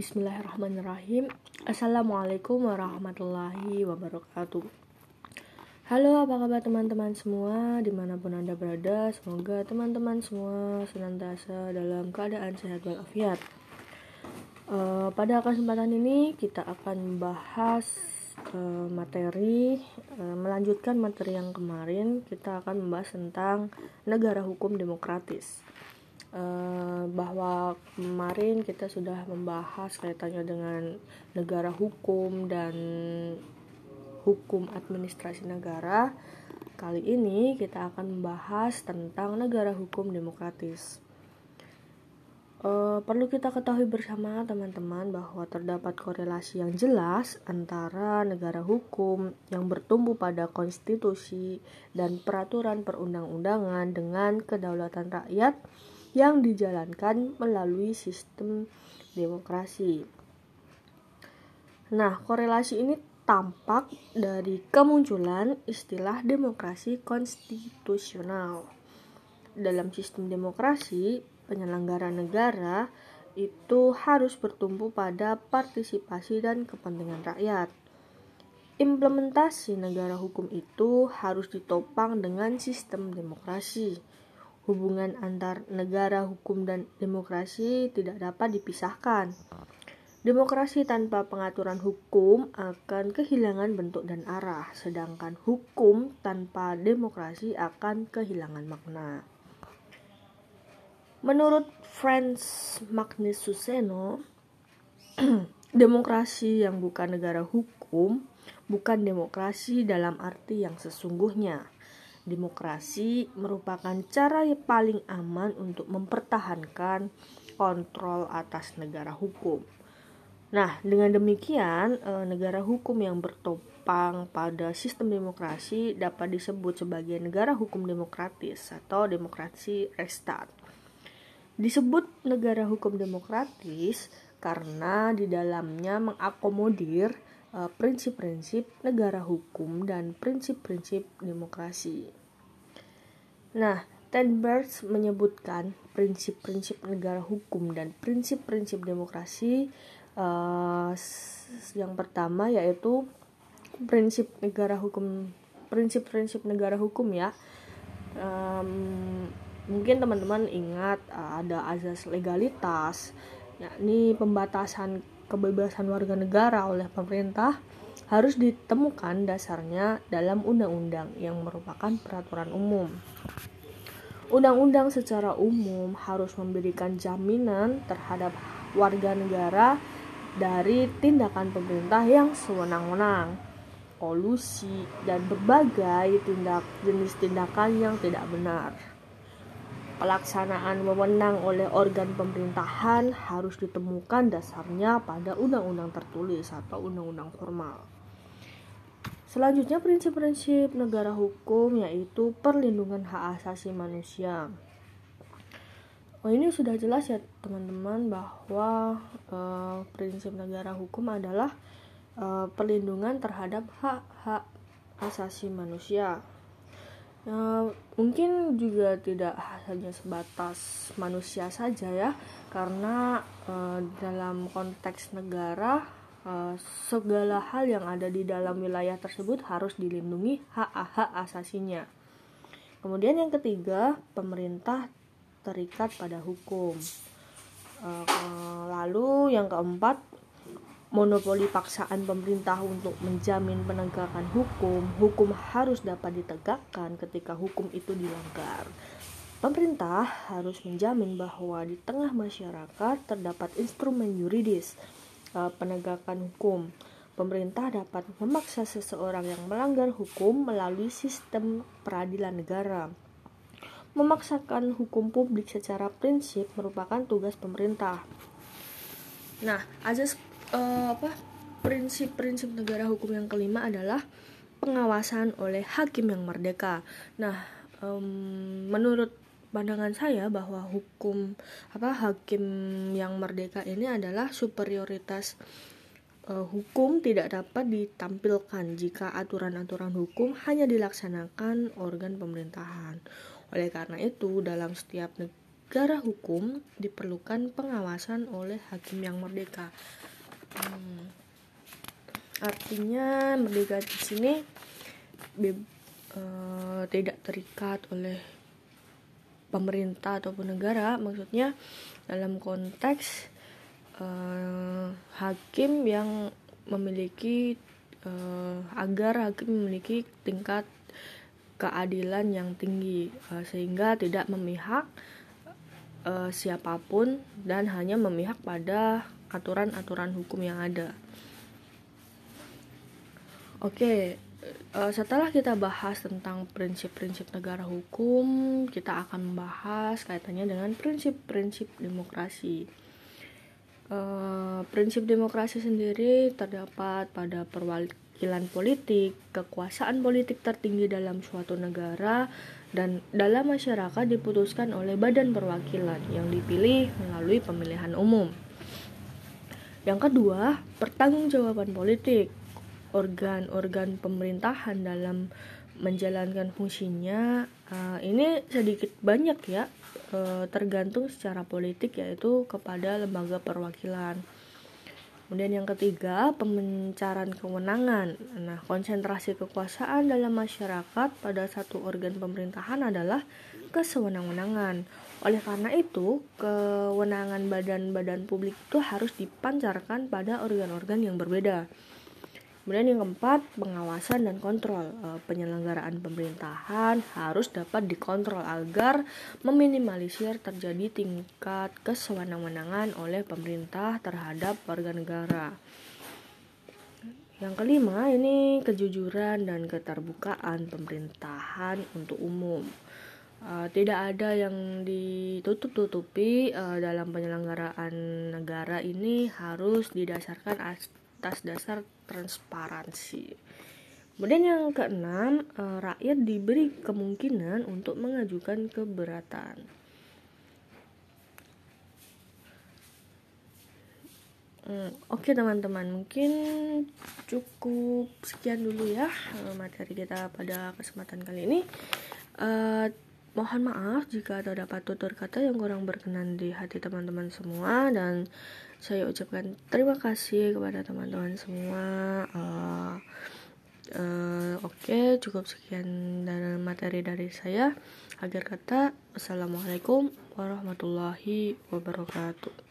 Bismillahirrahmanirrahim. Assalamualaikum warahmatullahi wabarakatuh. Halo apa kabar teman-teman semua? Di mana pun anda berada Semoga teman-teman semua Senantiasa dalam keadaan sehat walafiat. Uh, Pada kesempatan ini Kita akan membahas uh, Materi uh, Melanjutkan materi yang kemarin Kita akan membahas tentang Negara hukum demokratis bahwa kemarin kita sudah membahas kaitannya dengan negara hukum dan hukum administrasi negara. Kali ini kita akan membahas tentang negara hukum demokratis. E, perlu kita ketahui bersama teman-teman bahwa terdapat korelasi yang jelas antara negara hukum yang bertumbuh pada konstitusi dan peraturan perundang-undangan dengan kedaulatan rakyat yang dijalankan melalui sistem demokrasi. Nah, korelasi ini tampak dari kemunculan istilah demokrasi konstitusional. Dalam sistem demokrasi, penyelenggara negara itu harus bertumpu pada partisipasi dan kepentingan rakyat. Implementasi negara hukum itu harus ditopang dengan sistem demokrasi. Hubungan antar negara hukum dan demokrasi tidak dapat dipisahkan. Demokrasi tanpa pengaturan hukum akan kehilangan bentuk dan arah, sedangkan hukum tanpa demokrasi akan kehilangan makna. Menurut Franz Magnus Suseno, demokrasi yang bukan negara hukum bukan demokrasi dalam arti yang sesungguhnya. Demokrasi merupakan cara yang paling aman untuk mempertahankan kontrol atas negara hukum. Nah, dengan demikian, eh, negara hukum yang bertopang pada sistem demokrasi dapat disebut sebagai negara hukum demokratis atau demokrasi restat. Disebut negara hukum demokratis karena di dalamnya mengakomodir prinsip-prinsip negara hukum dan prinsip-prinsip demokrasi. Nah, Tenberg menyebutkan prinsip-prinsip negara hukum dan prinsip-prinsip demokrasi uh, yang pertama yaitu prinsip negara hukum prinsip-prinsip negara hukum ya um, mungkin teman-teman ingat uh, ada azas legalitas yakni pembatasan kebebasan warga negara oleh pemerintah harus ditemukan dasarnya dalam undang-undang yang merupakan peraturan umum. Undang-undang secara umum harus memberikan jaminan terhadap warga negara dari tindakan pemerintah yang sewenang-wenang, kolusi, dan berbagai tindak jenis tindakan yang tidak benar. Pelaksanaan wewenang oleh organ pemerintahan harus ditemukan dasarnya pada undang-undang tertulis atau undang-undang formal. Selanjutnya prinsip-prinsip negara hukum yaitu perlindungan hak asasi manusia. Oh ini sudah jelas ya teman-teman bahwa uh, prinsip negara hukum adalah uh, perlindungan terhadap hak-hak asasi manusia. Uh, mungkin juga tidak hanya sebatas manusia saja ya, karena uh, dalam konteks negara uh, segala hal yang ada di dalam wilayah tersebut harus dilindungi hak-hak asasinya. Kemudian yang ketiga, pemerintah terikat pada hukum. Eh, lalu yang keempat, monopoli paksaan pemerintah untuk menjamin penegakan hukum. Hukum harus dapat ditegakkan ketika hukum itu dilanggar. Pemerintah harus menjamin bahwa di tengah masyarakat terdapat instrumen yuridis eh, penegakan hukum. Pemerintah dapat memaksa seseorang yang melanggar hukum melalui sistem peradilan negara memaksakan hukum publik secara prinsip merupakan tugas pemerintah. Nah, azas uh, apa prinsip-prinsip negara hukum yang kelima adalah pengawasan oleh hakim yang merdeka. Nah, um, menurut pandangan saya bahwa hukum apa hakim yang merdeka ini adalah superioritas uh, hukum tidak dapat ditampilkan jika aturan-aturan hukum hanya dilaksanakan organ pemerintahan. Oleh karena itu, dalam setiap negara hukum diperlukan pengawasan oleh hakim yang merdeka. Hmm, artinya merdeka di sini uh, tidak terikat oleh pemerintah ataupun negara. Maksudnya dalam konteks uh, hakim yang memiliki uh, agar hakim memiliki tingkat keadilan yang tinggi uh, sehingga tidak memihak uh, siapa pun dan hanya memihak pada aturan-aturan hukum yang ada. Oke, uh, setelah kita bahas tentang prinsip-prinsip negara hukum, kita akan membahas kaitannya dengan prinsip-prinsip demokrasi. Uh, prinsip demokrasi sendiri terdapat pada perwali keterampilan politik, kekuasaan politik tertinggi dalam suatu negara, dan dalam masyarakat diputuskan oleh badan perwakilan yang dipilih melalui pemilihan umum. Yang kedua, pertanggungjawaban politik. Organ-organ pemerintahan dalam menjalankan fungsinya uh, ini sedikit banyak ya uh, tergantung secara politik yaitu kepada lembaga perwakilan. Kemudian yang ketiga, pemencaran kewenangan. Nah, konsentrasi kekuasaan dalam masyarakat pada satu organ pemerintahan adalah kesewenang-wenangan. Oleh karena itu, kewenangan badan-badan publik itu harus dipancarkan pada organ-organ yang berbeda. Kemudian yang keempat, pengawasan dan kontrol. E, penyelenggaraan pemerintahan harus dapat dikontrol agar meminimalisir terjadi tingkat kesewenang-wenangan oleh pemerintah terhadap warga negara. Yang kelima, ini kejujuran dan keterbukaan pemerintahan untuk umum. Uh, tidak ada yang ditutup-tutupi uh, dalam penyelenggaraan negara ini harus didasarkan atas dasar transparansi. Kemudian yang keenam, eh, rakyat diberi kemungkinan untuk mengajukan keberatan. Hmm, Oke okay, teman-teman, mungkin cukup sekian dulu ya eh, materi kita pada kesempatan kali ini. Uh, mohon maaf jika terdapat tutur kata yang kurang berkenan di hati teman-teman semua dan saya ucapkan terima kasih kepada teman-teman semua. Uh, uh, oke okay, cukup sekian dari materi dari saya. Agar kata assalamualaikum warahmatullahi wabarakatuh